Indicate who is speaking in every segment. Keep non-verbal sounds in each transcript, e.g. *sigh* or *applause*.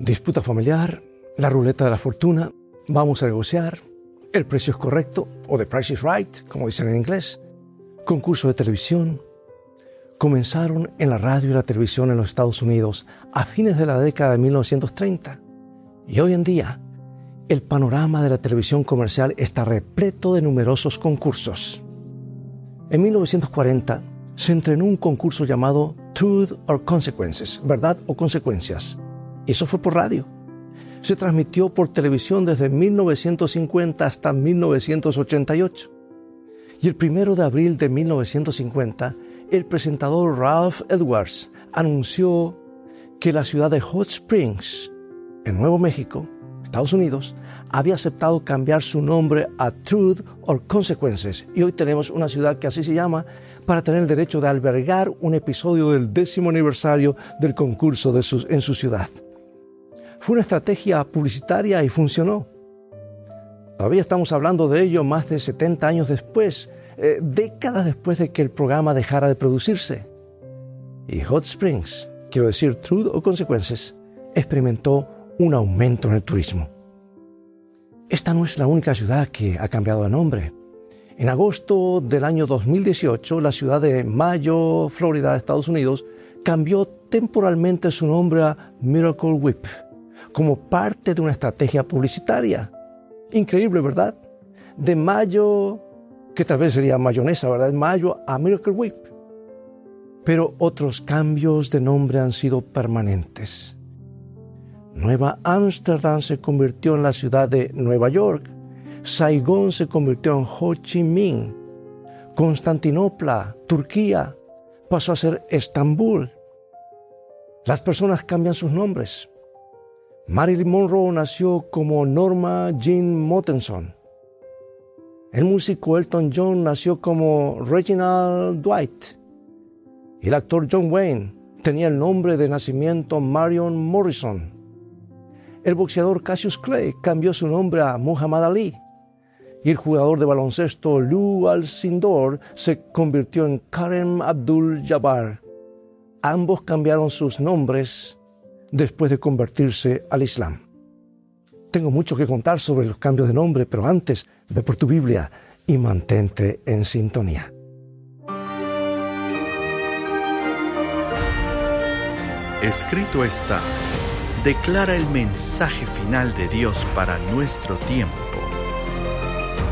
Speaker 1: Disputa familiar, la ruleta de la fortuna, vamos a negociar, el precio es correcto, o the price is right, como dicen en inglés, concurso de televisión. Comenzaron en la radio y la televisión en los Estados Unidos a fines de la década de 1930. Y hoy en día, el panorama de la televisión comercial está repleto de numerosos concursos. En 1940 se entrenó un concurso llamado Truth or Consequences, verdad o consecuencias eso fue por radio. Se transmitió por televisión desde 1950 hasta 1988. Y el primero de abril de 1950, el presentador Ralph Edwards anunció que la ciudad de Hot Springs, en Nuevo México, Estados Unidos, había aceptado cambiar su nombre a Truth or Consequences. Y hoy tenemos una ciudad que así se llama para tener el derecho de albergar un episodio del décimo aniversario del concurso de en su ciudad. Fue una estrategia publicitaria y funcionó. Todavía estamos hablando de ello más de 70 años después, eh, décadas después de que el programa dejara de producirse. Y Hot Springs, quiero decir Truth o Consecuencias, experimentó un aumento en el turismo. Esta no es la única ciudad que ha cambiado de nombre. En agosto del año 2018, la ciudad de Mayo, Florida, Estados Unidos, cambió temporalmente su nombre a Miracle Whip como parte de una estrategia publicitaria. Increíble, ¿verdad? De mayo, que tal vez sería mayonesa, ¿verdad? De mayo a Miracle Whip. Pero otros cambios de nombre han sido permanentes. Nueva Ámsterdam se convirtió en la ciudad de Nueva York. Saigón se convirtió en Ho Chi Minh. Constantinopla, Turquía, pasó a ser Estambul. Las personas cambian sus nombres. Marilyn Monroe nació como Norma Jean Mottenson. El músico Elton John nació como Reginald Dwight. El actor John Wayne tenía el nombre de nacimiento Marion Morrison. El boxeador Cassius Clay cambió su nombre a Muhammad Ali. Y el jugador de baloncesto Lou Alcindor se convirtió en Karen Abdul Jabbar. Ambos cambiaron sus nombres después de convertirse al Islam. Tengo mucho que contar sobre los cambios de nombre, pero antes ve por tu Biblia y mantente en sintonía.
Speaker 2: Escrito está, declara el mensaje final de Dios para nuestro tiempo,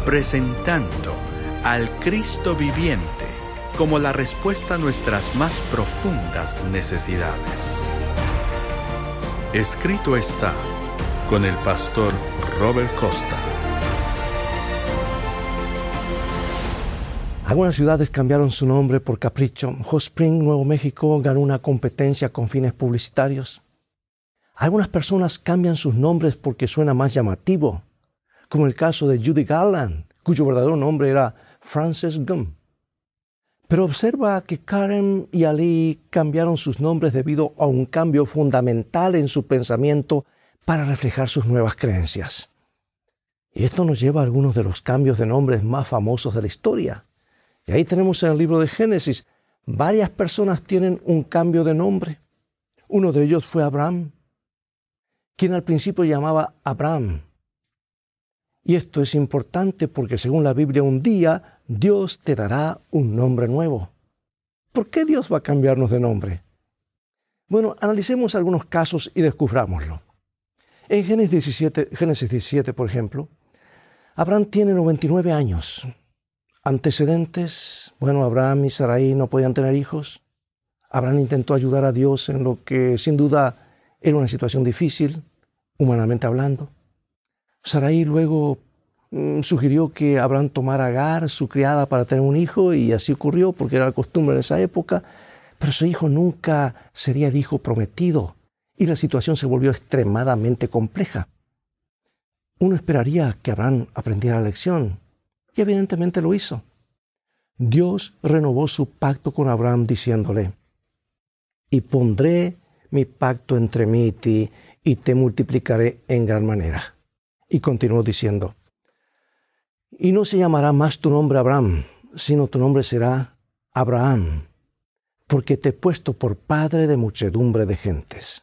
Speaker 2: presentando al Cristo viviente como la respuesta a nuestras más profundas necesidades. Escrito está con el pastor Robert Costa.
Speaker 1: Algunas ciudades cambiaron su nombre por capricho. Hot Spring, Nuevo México, ganó una competencia con fines publicitarios. Algunas personas cambian sus nombres porque suena más llamativo, como el caso de Judy Garland, cuyo verdadero nombre era Frances Gum. Pero observa que Karen y Ali cambiaron sus nombres debido a un cambio fundamental en su pensamiento para reflejar sus nuevas creencias. Y esto nos lleva a algunos de los cambios de nombres más famosos de la historia. Y ahí tenemos en el libro de Génesis, varias personas tienen un cambio de nombre. Uno de ellos fue Abraham, quien al principio llamaba Abraham. Y esto es importante porque según la Biblia un día Dios te dará un nombre nuevo. ¿Por qué Dios va a cambiarnos de nombre? Bueno, analicemos algunos casos y descubrámoslo. En Génesis 17, Génesis 17, por ejemplo, Abraham tiene 99 años. Antecedentes, bueno, Abraham y Sarai no podían tener hijos. Abraham intentó ayudar a Dios en lo que sin duda era una situación difícil, humanamente hablando. Sarai luego Mm, sugirió que Abraham tomara a Agar, su criada, para tener un hijo, y así ocurrió porque era la costumbre en esa época, pero su hijo nunca sería el hijo prometido, y la situación se volvió extremadamente compleja. Uno esperaría que Abraham aprendiera la lección, y evidentemente lo hizo. Dios renovó su pacto con Abraham diciéndole, y pondré mi pacto entre mí y ti, y te multiplicaré en gran manera. Y continuó diciendo, y no se llamará más tu nombre Abraham, sino tu nombre será Abraham, porque te he puesto por padre de muchedumbre de gentes.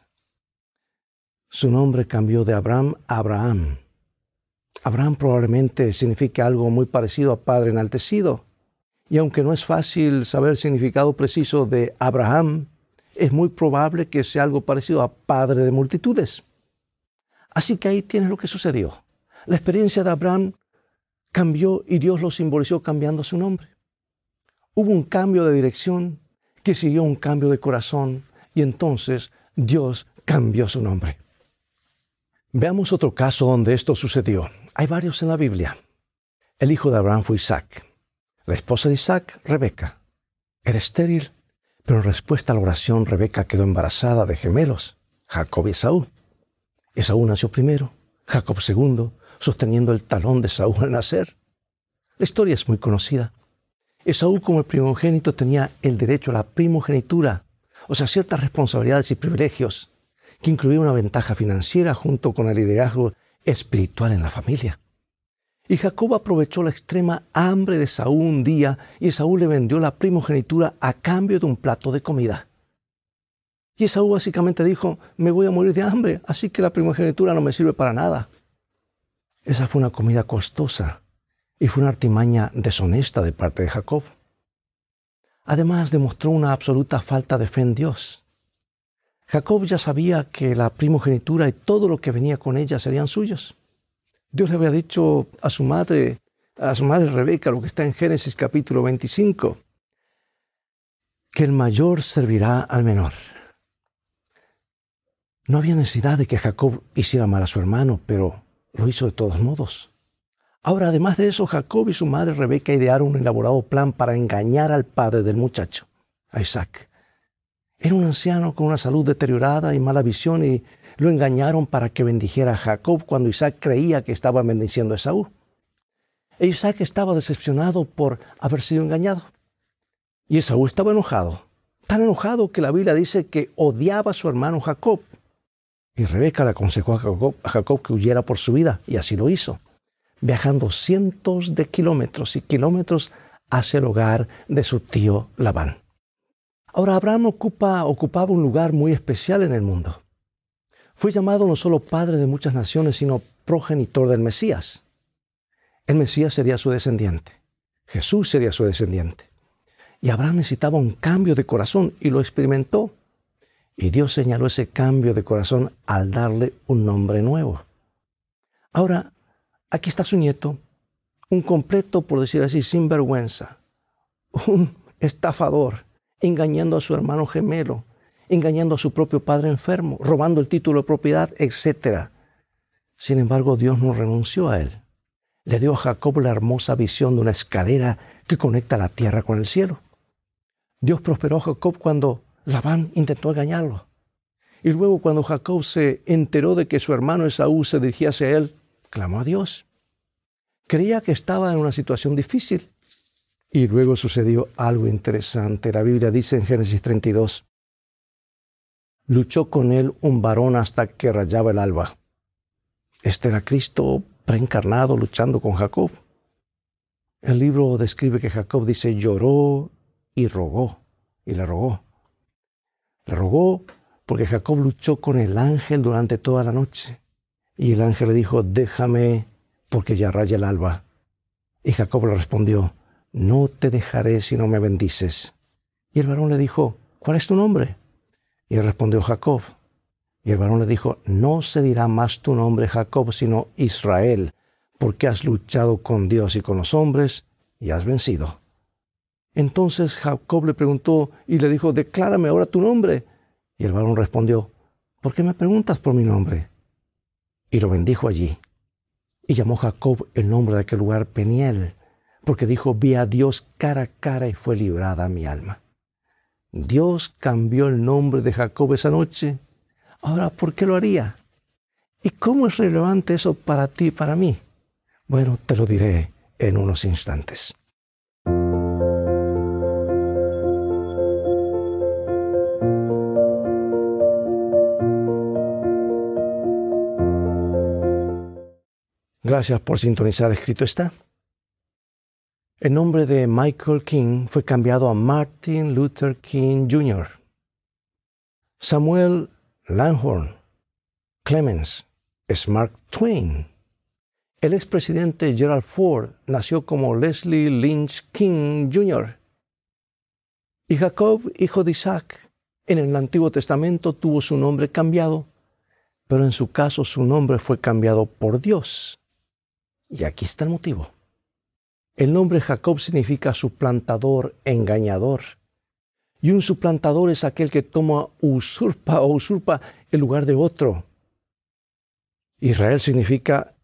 Speaker 1: su nombre cambió de Abraham a Abraham. Abraham probablemente significa algo muy parecido a Padre enaltecido. Y aunque no es fácil saber el significado preciso de Abraham, es muy probable que sea algo parecido a Padre de multitudes. Así que ahí tienes lo que sucedió. La experiencia de Abraham cambió y Dios lo simbolizó cambiando su nombre. Hubo un cambio de dirección que siguió un cambio de corazón y entonces Dios cambió su nombre. Veamos otro caso donde esto sucedió. Hay varios en la Biblia. El hijo de Abraham fue Isaac. La esposa de Isaac, Rebeca. Era estéril, pero en respuesta a la oración, Rebeca quedó embarazada de gemelos, Jacob y Esaú. Esaú nació primero, Jacob segundo, sosteniendo el talón de Saúl al nacer. La historia es muy conocida. Esaú como el primogénito tenía el derecho a la primogenitura, o sea, ciertas responsabilidades y privilegios, que incluía una ventaja financiera junto con el liderazgo espiritual en la familia. Y Jacob aprovechó la extrema hambre de Saúl un día y Saúl le vendió la primogenitura a cambio de un plato de comida. Y Saúl básicamente dijo, me voy a morir de hambre, así que la primogenitura no me sirve para nada. Esa fue una comida costosa y fue una artimaña deshonesta de parte de Jacob. Además demostró una absoluta falta de fe en Dios. Jacob ya sabía que la primogenitura y todo lo que venía con ella serían suyos. Dios le había dicho a su madre, a su madre Rebeca, lo que está en Génesis capítulo 25, que el mayor servirá al menor. No había necesidad de que Jacob hiciera mal a su hermano, pero lo hizo de todos modos. Ahora, además de eso, Jacob y su madre Rebeca idearon un elaborado plan para engañar al padre del muchacho, a Isaac. Era un anciano con una salud deteriorada y mala visión y lo engañaron para que bendijera a Jacob cuando Isaac creía que estaba bendiciendo a Esaú. E Isaac estaba decepcionado por haber sido engañado. Y Esaú estaba enojado, tan enojado que la Biblia dice que odiaba a su hermano Jacob. Y Rebeca le aconsejó a Jacob, que huyera por su vida, y así lo hizo, viajando cientos de kilómetros y kilómetros hacia el hogar de su tío Labán. Ahora Abraham ocupa, ocupaba un lugar muy especial en el mundo. Fue llamado no solo padre de muchas naciones, sino progenitor del Mesías. El Mesías sería su descendiente. Jesús sería su descendiente. Y Abraham necesitaba un cambio de corazón y lo experimentó. Y Dios señaló ese cambio de corazón al darle un nombre nuevo. Ahora, aquí está su nieto, un completo, por decir así, sinvergüenza, un estafador, engañando a su hermano gemelo, engañando a su propio padre enfermo, robando el título de propiedad, etc. Sin embargo, Dios no renunció a él. Le dio a Jacob la hermosa visión de una escalera que conecta la tierra con el cielo. Dios prosperó a Jacob cuando Labán intentó engañarlo. Y luego cuando Jacob se enteró de que su hermano Esaú se dirigía hacia él, clamó a Dios. Creía que estaba en una situación difícil, y luego sucedió algo interesante. La Biblia dice en Génesis 32, luchó con él un varón hasta que rayaba el alba. Este era Cristo preencarnado luchando con Jacob. El libro describe que Jacob dice lloró y rogó, y le rogó. Le rogó porque Jacob luchó con el ángel durante toda la noche. Y el ángel le dijo, déjame porque ya raya el alba. Y Jacob le respondió, no te dejaré si no me bendices. Y el varón le dijo, ¿cuál es tu nombre? Y respondió Jacob. Y el varón le dijo, no se dirá más tu nombre Jacob, sino Israel, porque has luchado con Dios y con los hombres y has vencido. Entonces Jacob le preguntó y le dijo, declárame ahora tu nombre. Y el varón respondió, ¿por qué me preguntas por mi nombre? Y lo bendijo allí. Y llamó Jacob el nombre de aquel lugar Peniel, porque dijo, vi a Dios cara a cara y fue librada mi alma. Dios cambió el nombre de Jacob esa noche. Ahora, ¿por qué lo haría? ¿Y cómo es relevante eso para ti y para mí? Bueno, te lo diré en unos instantes. Gracias por sintonizar Escrito está. El nombre de Michael King fue cambiado a Martin Luther King Jr. Samuel Langhorne Clemens es Mark Twain. El expresidente Gerald Ford nació como Leslie Lynch King Jr. Y Jacob, hijo de Isaac, en el Antiguo Testamento tuvo su nombre cambiado, pero en su caso su nombre fue cambiado por Dios. Y aquí está el motivo. El nombre Jacob significa suplantador, engañador. Y un suplantador es aquel que toma usurpa o usurpa el lugar de otro. Israel significa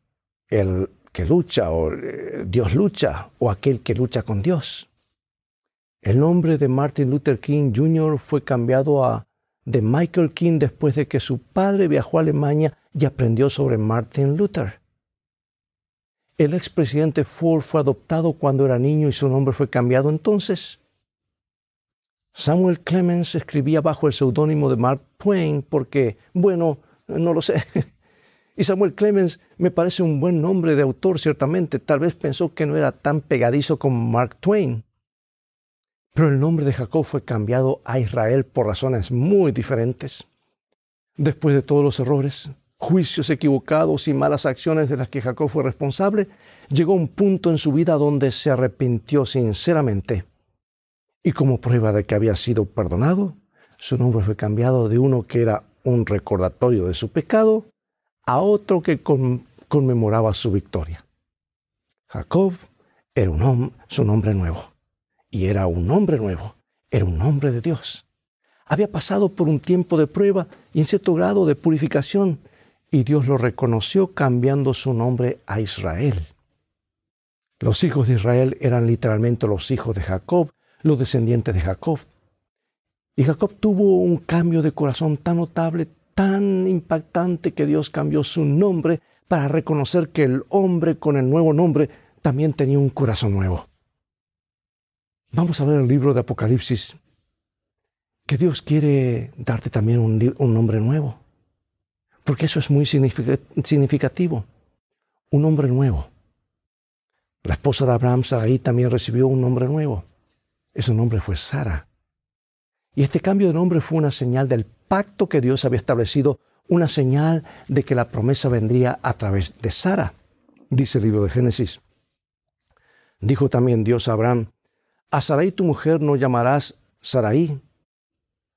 Speaker 1: el que lucha o eh, Dios lucha o aquel que lucha con Dios. El nombre de Martin Luther King Jr. fue cambiado a de Michael King después de que su padre viajó a Alemania y aprendió sobre Martin Luther. El expresidente Ford fue adoptado cuando era niño y su nombre fue cambiado entonces. Samuel Clemens escribía bajo el seudónimo de Mark Twain porque, bueno, no lo sé, *laughs* y Samuel Clemens me parece un buen nombre de autor, ciertamente. Tal vez pensó que no era tan pegadizo como Mark Twain. Pero el nombre de Jacob fue cambiado a Israel por razones muy diferentes. Después de todos los errores, juicios equivocados y malas acciones de las que Jacob fue responsable, llegó un punto en su vida donde se arrepintió sinceramente. Y como prueba de que había sido perdonado, su nombre fue cambiado de uno que era un recordatorio de su pecado a otro que conmemoraba su victoria. Jacob era un su nombre nuevo. Y era un hombre nuevo. Era un hombre de Dios. Había pasado por un tiempo de prueba y en cierto grado de purificación, y Dios lo reconoció cambiando su nombre a Israel. Los hijos de Israel eran literalmente los hijos de Jacob, los descendientes de Jacob. Y Jacob tuvo un cambio de corazón tan notable, tan impactante que Dios cambió su nombre para reconocer que el hombre con el nuevo nombre también tenía un corazón nuevo. Vamos a ver el libro de Apocalipsis, que Dios quiere darte también un, nombre nuevo, porque eso es muy significativo, un nombre nuevo. La esposa de Abraham, Sarai, también recibió un nombre nuevo. Ese nombre fue Sara. Y este cambio de nombre fue una señal del pacto que Dios había establecido, una señal de que la promesa vendría a través de Sara, dice el libro de Génesis. Dijo también Dios a Abraham, a Sarai tu mujer no llamarás Sarai,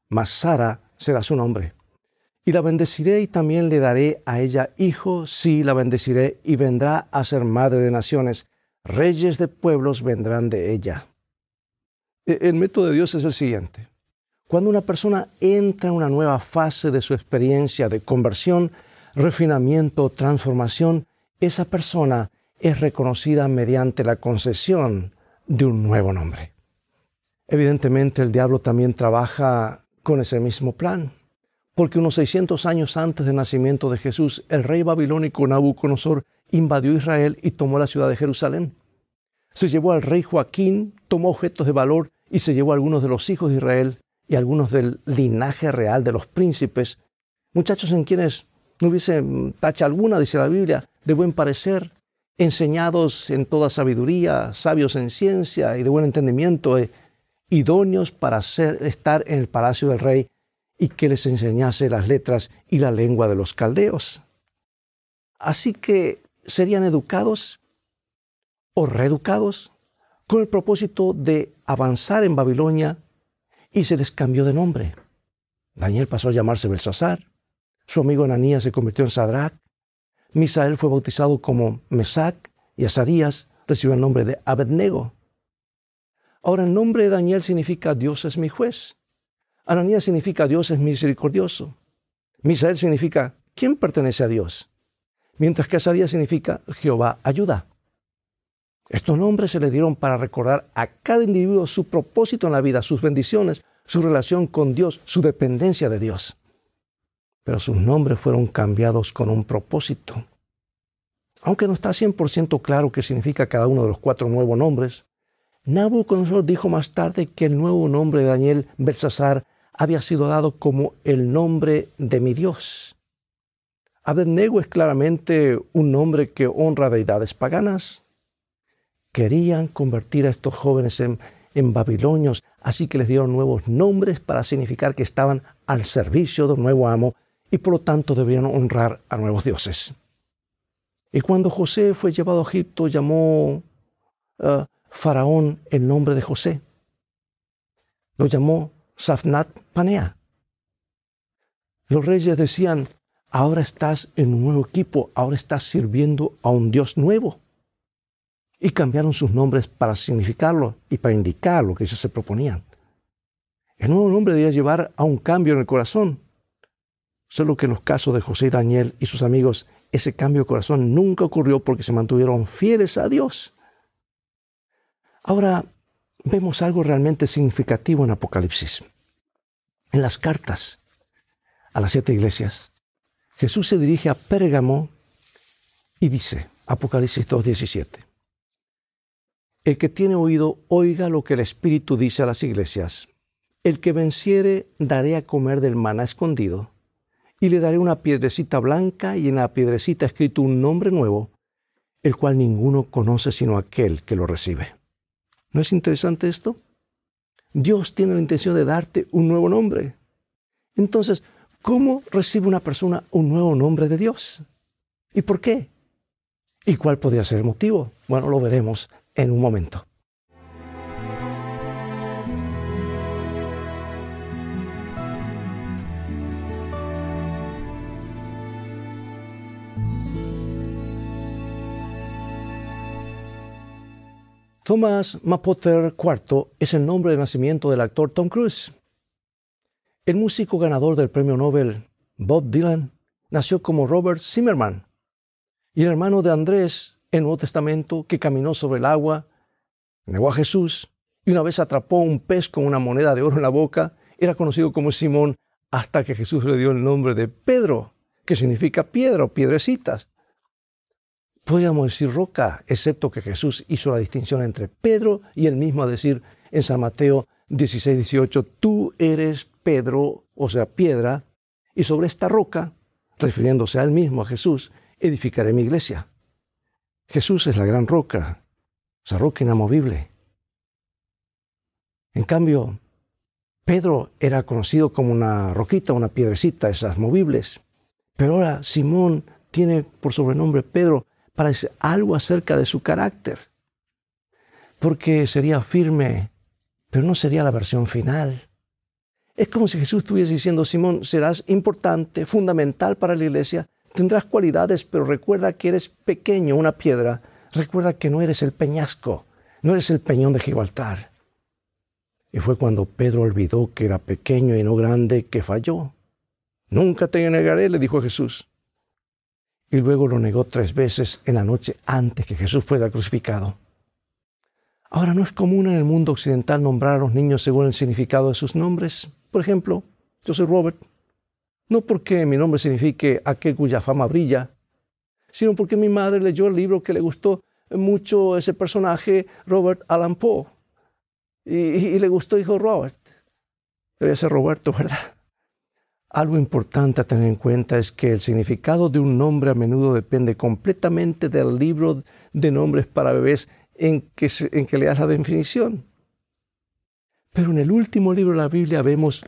Speaker 1: mas Sara será su nombre. Y la bendeciré y también le daré a ella hijo, sí la bendeciré y vendrá a ser madre de naciones, reyes de pueblos vendrán de ella. E-, el método de Dios es el siguiente. Cuando una persona entra en una nueva fase de su experiencia de conversión, refinamiento, transformación, esa persona es reconocida mediante la concesión de un nuevo nombre. Evidentemente el diablo también trabaja con ese mismo plan, porque unos 600 años antes del nacimiento de Jesús, el rey babilónico Nabucodonosor invadió Israel y tomó la ciudad de Jerusalén. Se llevó al rey Joaquín, tomó objetos de valor y se llevó a algunos de los hijos de Israel y algunos del linaje real de los príncipes, muchachos en quienes no hubiese tacha alguna, dice la Biblia, de buen parecer, enseñados en toda sabiduría, sabios en ciencia y de buen entendimiento, eh, idóneos para estar en el palacio del rey y que les enseñase las letras y la lengua de los caldeos. Así que serían educados o reeducados con el propósito de avanzar en Babilonia y se les cambió de nombre. Daniel pasó a llamarse Belsasar, su amigo Ananías se convirtió en Sadrach, Misael fue bautizado como Mesac y Azarías recibió el nombre de Abednego. Ahora el nombre de Daniel significa Dios es mi juez. Ananías significa Dios es misericordioso. Misael significa ¿quién pertenece a Dios? Mientras que Azarías significa Jehová ayuda. Estos nombres se le dieron para recordar a cada individuo su propósito en la vida, sus bendiciones, su relación con Dios, su dependencia de Dios. Pero sus nombres fueron cambiados con un propósito. Aunque no está 100% claro qué significa cada uno de los cuatro nuevos nombres, Nabucodonosor dijo más tarde que el nuevo nombre de Daniel Belsasar había sido dado como el nombre de mi Dios. Abednego es claramente un nombre que honra deidades paganas, querían convertir a estos jóvenes en, babilonios, así que les dieron nuevos nombres para significar que estaban al servicio de un nuevo amo y por lo tanto debían honrar a nuevos dioses. Y cuando José fue llevado a Egipto, llamó uh, Faraón el nombre de José. Lo llamó Safnat Panea. Los reyes decían, ahora estás en un nuevo equipo, ahora estás sirviendo a un Dios nuevo. Y cambiaron sus nombres para significarlo y para indicar lo que ellos se proponían. El nuevo nombre debía llevar a un cambio en el corazón. Solo que en los casos de José y Daniel y sus amigos, ese cambio de corazón nunca ocurrió porque se mantuvieron fieles a Dios. Ahora vemos algo realmente significativo en Apocalipsis. En las cartas a las siete iglesias, Jesús se dirige a Pérgamo y dice, Apocalipsis 2.17, El que tiene oído, oiga lo que el Espíritu dice a las iglesias. El que venciere, daré a comer del maná escondido, y le daré una piedrecita blanca y en la piedrecita escrito un nombre nuevo, el cual ninguno conoce sino aquel que lo recibe. ¿No es interesante esto? Dios tiene la intención de darte un nuevo nombre. Entonces, ¿cómo recibe una persona un nuevo nombre de Dios? ¿Y por qué? ¿Y cuál podría ser el motivo? Bueno, lo veremos en un momento. Thomas Mapotter IV es el nombre de nacimiento del actor Tom Cruise. El músico ganador del premio Nobel, Bob Dylan, nació como Robert Zimmerman. Y el hermano de Andrés, en el Nuevo Testamento, que caminó sobre el agua, negó a Jesús y una vez atrapó un pez con una moneda de oro en la boca, era conocido como Simón hasta que Jesús le dio el nombre de Pedro, que significa piedra o piedrecitas podríamos decir roca, excepto que Jesús hizo la distinción entre Pedro y él mismo a decir en San Mateo 16, 18, tú eres Pedro, o sea, piedra, y sobre esta roca, refiriéndose a él mismo, a Jesús, edificaré mi iglesia. Jesús es la gran roca, esa roca inamovible. En cambio, Pedro era conocido como una roquita, una piedrecita, esas movibles. Pero ahora Simón tiene por sobrenombre Pedro para decir algo acerca de su carácter. Porque sería firme, pero no sería la versión final. Es como si Jesús estuviese diciendo, Simón, serás importante, fundamental para la iglesia, tendrás cualidades, pero recuerda que eres pequeño, una piedra. Recuerda que no eres el peñasco, no eres el peñón de Gibraltar. Y fue cuando Pedro olvidó que era pequeño y no grande que falló. Nunca te negaré, le dijo Jesús y luego lo negó tres veces en la noche antes que Jesús fuera crucificado. Ahora no es común en el mundo occidental nombrar a los niños según el significado de sus nombres. Por ejemplo, yo soy Robert, no porque mi nombre signifique aquel cuya fama brilla, sino porque mi madre leyó el libro que le gustó mucho ese personaje, Robert Allan Poe, y, le gustó, dijo Robert. Debe ser Roberto, ¿verdad? Algo importante a tener en cuenta es que el significado de un nombre a menudo depende completamente del libro de nombres para bebés en que, en que le das la definición. Pero en el último libro de la Biblia vemos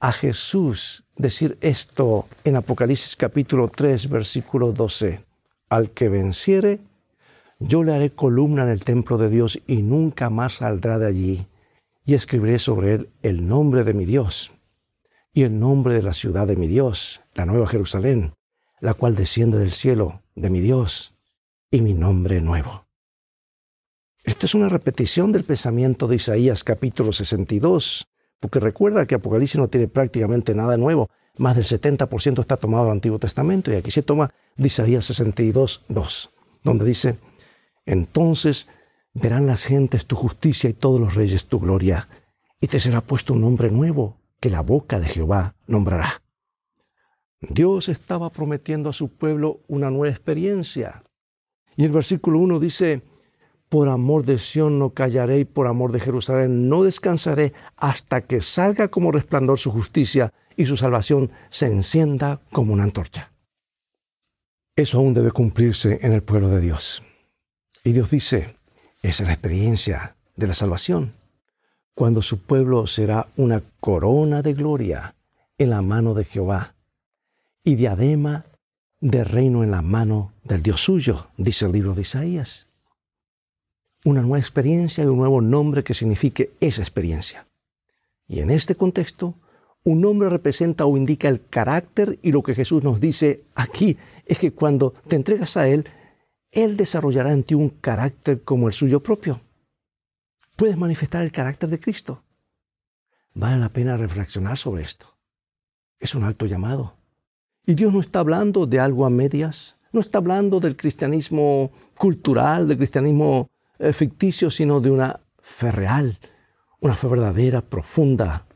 Speaker 1: a Jesús decir esto en Apocalipsis capítulo 3, versículo 12. Al que venciere, yo le haré columna en el templo de Dios y nunca más saldrá de allí, y escribiré sobre él el nombre de mi Dios y el nombre de la ciudad de mi Dios, la nueva Jerusalén, la cual desciende del cielo de mi Dios, y mi nombre nuevo. Esto es una repetición del pensamiento de Isaías capítulo 62, porque recuerda que Apocalipsis no tiene prácticamente nada nuevo, más del 70% está tomado del Antiguo Testamento, y aquí se toma de Isaías 62, 2, donde dice, entonces verán las gentes tu justicia y todos los reyes tu gloria, y te será puesto un nombre nuevo que la boca de Jehová nombrará. Dios estaba prometiendo a su pueblo una nueva experiencia. Y el versículo 1 dice, por amor de Sión no callaré y por amor de Jerusalén no descansaré hasta que salga como resplandor su justicia y su salvación se encienda como una antorcha. Eso aún debe cumplirse en el pueblo de Dios. Y Dios dice, esa es la experiencia de la salvación cuando su pueblo será una corona de gloria en la mano de Jehová. y diadema de reino en la mano del Dios suyo, dice el libro de Isaías. Una nueva experiencia y un nuevo nombre que signifique esa experiencia. Y en este contexto, un nombre representa o indica el carácter y lo que Jesús nos dice aquí es que cuando te entregas a Él, Él desarrollará en ti un carácter como el suyo propio. Puedes manifestar el carácter de Cristo. Vale la pena reflexionar sobre esto. Es un alto llamado. Y Dios no está hablando de algo a medias, no está hablando del cristianismo cultural, del cristianismo eh, ficticio, sino de una fe real, una fe verdadera, profunda,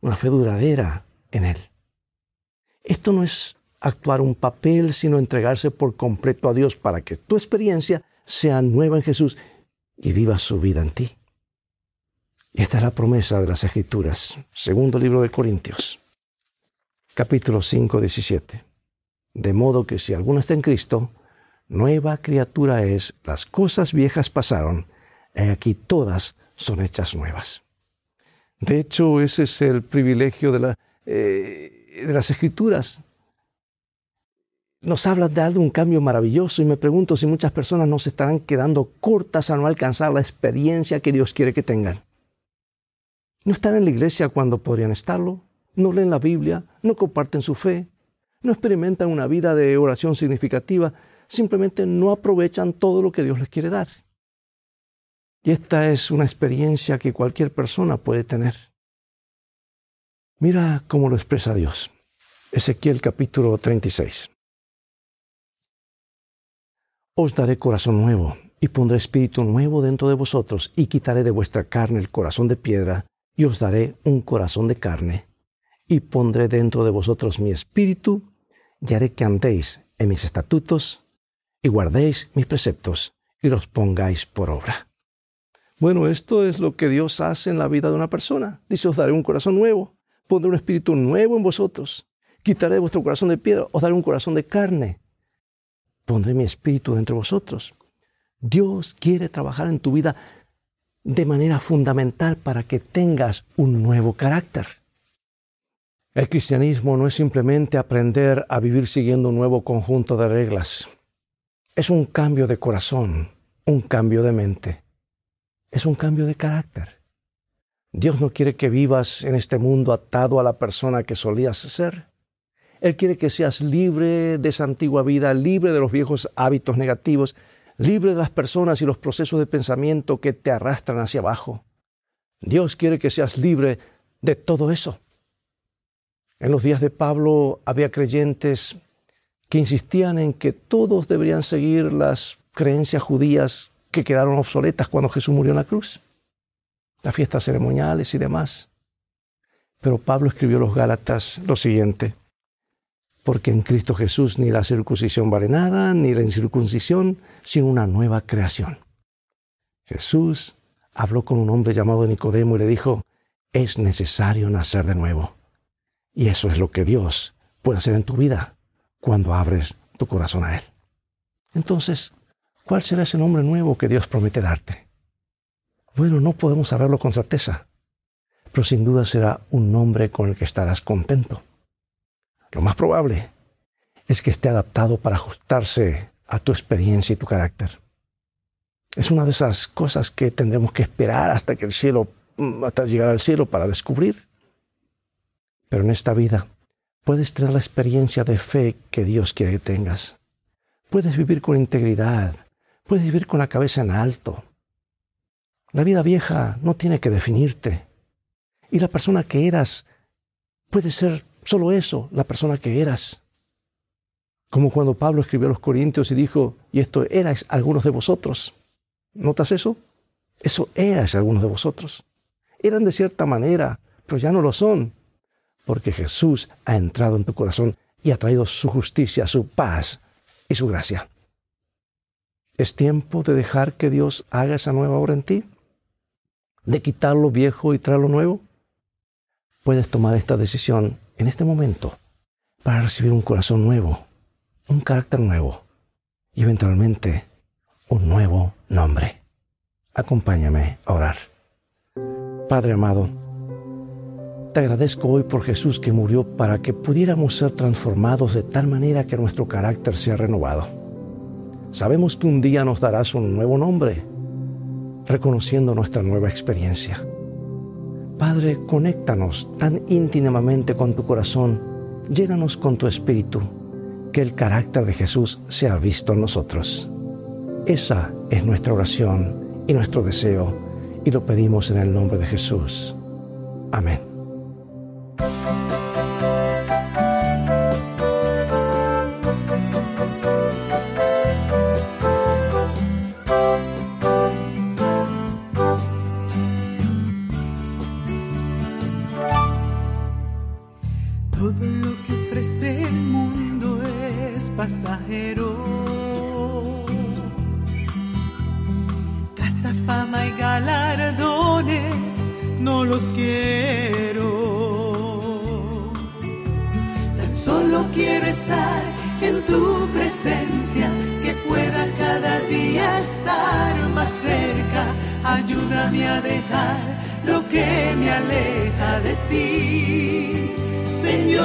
Speaker 1: una fe duradera en Él. Esto no es actuar un papel, sino entregarse por completo a Dios para que tu experiencia sea nueva en Jesús y viva su vida en ti. Esta es la promesa de las Escrituras, segundo libro de Corintios capítulo 5, 17. De modo que si alguno está en Cristo, nueva criatura es, las cosas viejas pasaron, y aquí todas son hechas nuevas. De hecho, ese es el privilegio de, la, eh, de las escrituras. Nos habla de algo, un cambio maravilloso y me pregunto si muchas personas no se estarán quedando cortas a no alcanzar la experiencia que Dios quiere que tengan. No están en la iglesia cuando podrían estarlo, no leen la Biblia, no comparten su fe, no experimentan una vida de oración significativa, simplemente no aprovechan todo lo que Dios les quiere dar. Y esta es una experiencia que cualquier persona puede tener. Mira cómo lo expresa Dios. Ezequiel capítulo 36. Os daré corazón nuevo y pondré espíritu nuevo dentro de vosotros y quitaré de vuestra carne el corazón de piedra y os daré un corazón de carne y pondré dentro de vosotros mi espíritu, y haré que andéis en mis estatutos, y guardéis mis preceptos, y los pongáis por obra. Bueno, esto es lo que Dios hace en la vida de una persona. Dice, os daré un corazón nuevo, pondré un espíritu nuevo en vosotros, quitaré de vuestro corazón de piedra, os daré un corazón de carne, pondré mi espíritu dentro de vosotros. Dios quiere trabajar en tu vida de manera fundamental para que tengas un nuevo carácter. El cristianismo no es simplemente aprender a vivir siguiendo un nuevo conjunto de reglas. Es un cambio de corazón, un cambio de mente. Es un cambio de carácter. Dios no quiere que vivas en este mundo atado a la persona que solías ser. Él quiere que seas libre de esa antigua vida, libre de los viejos hábitos negativos, libre de las personas y los procesos de pensamiento que te arrastran hacia abajo. Dios quiere que seas libre de todo eso. En los días de Pablo había creyentes que insistían en que todos deberían seguir las creencias judías que quedaron obsoletas cuando Jesús murió en la cruz, las fiestas ceremoniales y demás. Pero Pablo escribió a los Gálatas lo siguiente, porque en Cristo Jesús ni la circuncisión vale nada, ni la incircuncisión, sino una nueva creación. Jesús habló con un hombre llamado Nicodemo y le dijo, es necesario nacer de nuevo. Y eso es lo que Dios puede hacer en tu vida cuando abres tu corazón a Él. Entonces, ¿cuál será ese nombre nuevo que Dios promete darte? Bueno, no podemos saberlo con certeza, pero sin duda será un nombre con el que estarás contento. Lo más probable es que esté adaptado para ajustarse a tu experiencia y tu carácter. Es una de esas cosas que tendremos que esperar hasta que el cielo, hasta llegar al cielo para descubrir. Pero en esta vida puedes tener la experiencia de fe que Dios quiere que tengas. Puedes vivir con integridad, puedes vivir con la cabeza en alto. La vida vieja no tiene que definirte. Y la persona que eras puede ser solo eso, la persona que eras. Como cuando Pablo escribió a los Corintios y dijo, y esto erais algunos de vosotros. ¿Notas eso? Eso erais algunos de vosotros. Eran de cierta manera, pero ya no lo son porque Jesús ha entrado en tu corazón y ha traído su justicia, su paz y su gracia. ¿Es tiempo de dejar que Dios haga esa nueva obra en ti? ¿De quitar lo viejo y traer lo nuevo? Puedes tomar esta decisión en este momento para recibir un corazón nuevo, un carácter nuevo y eventualmente un nuevo nombre. Acompáñame a orar. Padre amado, Te agradezco hoy por Jesús que murió para que pudiéramos ser transformados de tal manera que nuestro carácter sea renovado. Sabemos que un día nos darás un nuevo nombre, reconociendo nuestra nueva experiencia. Padre, conéctanos tan íntimamente con tu corazón, llénanos con tu espíritu, que el carácter de Jesús sea visto en nosotros. Esa es nuestra oración y nuestro deseo, y lo pedimos en el nombre de Jesús. Amén.
Speaker 3: Solo quiero estar en tu presencia, que pueda cada día estar más cerca. Ayúdame a dejar lo que me aleja de ti, Señor.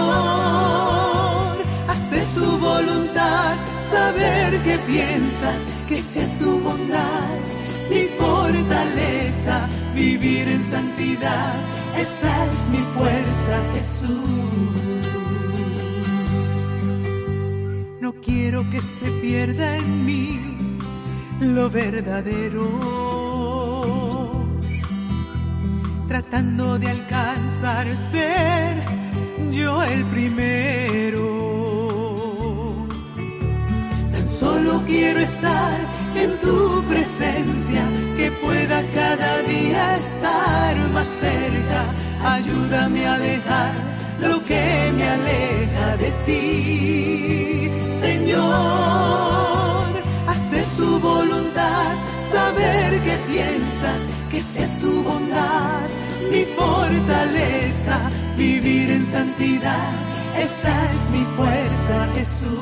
Speaker 3: Hacer tu voluntad, saber que piensas, que sea tu bondad fortaleza, vivir en santidad. Esa es mi fuerza, Jesús. quiero que se pierda en mí lo verdadero, tratando de alcanzar ser yo el primero. Tan solo quiero estar en tu presencia, estar más cerca. Ayúdame a dejar lo que me aleja de ti Señor, hacer tu voluntad, saber que piensas, que sea tu bondad, mi fortaleza, vivir en santidad, esa es mi fuerza, Jesús.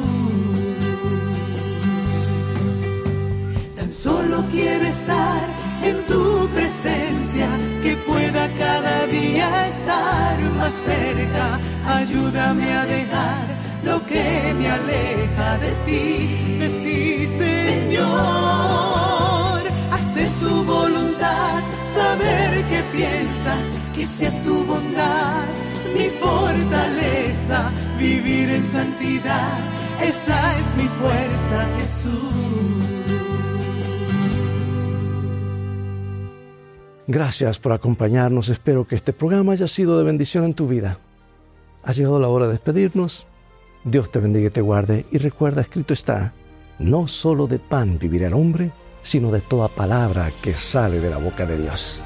Speaker 3: Tan solo quiero estar en tu presencia, que pueda cada día estar más cerca, ayúdame a dejar lo que me aleja de ti, de ti, Señor. Hacer tu voluntad, saber que piensas, que sea tu bondad, mi fortaleza, vivir en santidad, esa es mi fuerza, Jesús.
Speaker 1: Gracias por acompañarnos. Espero que este programa haya sido de bendición en tu vida. Ha llegado la hora de despedirnos. Dios te bendiga y te guarde y recuerda, escrito está, no solo de pan vivirá el hombre, sino de toda palabra que sale de la boca de Dios.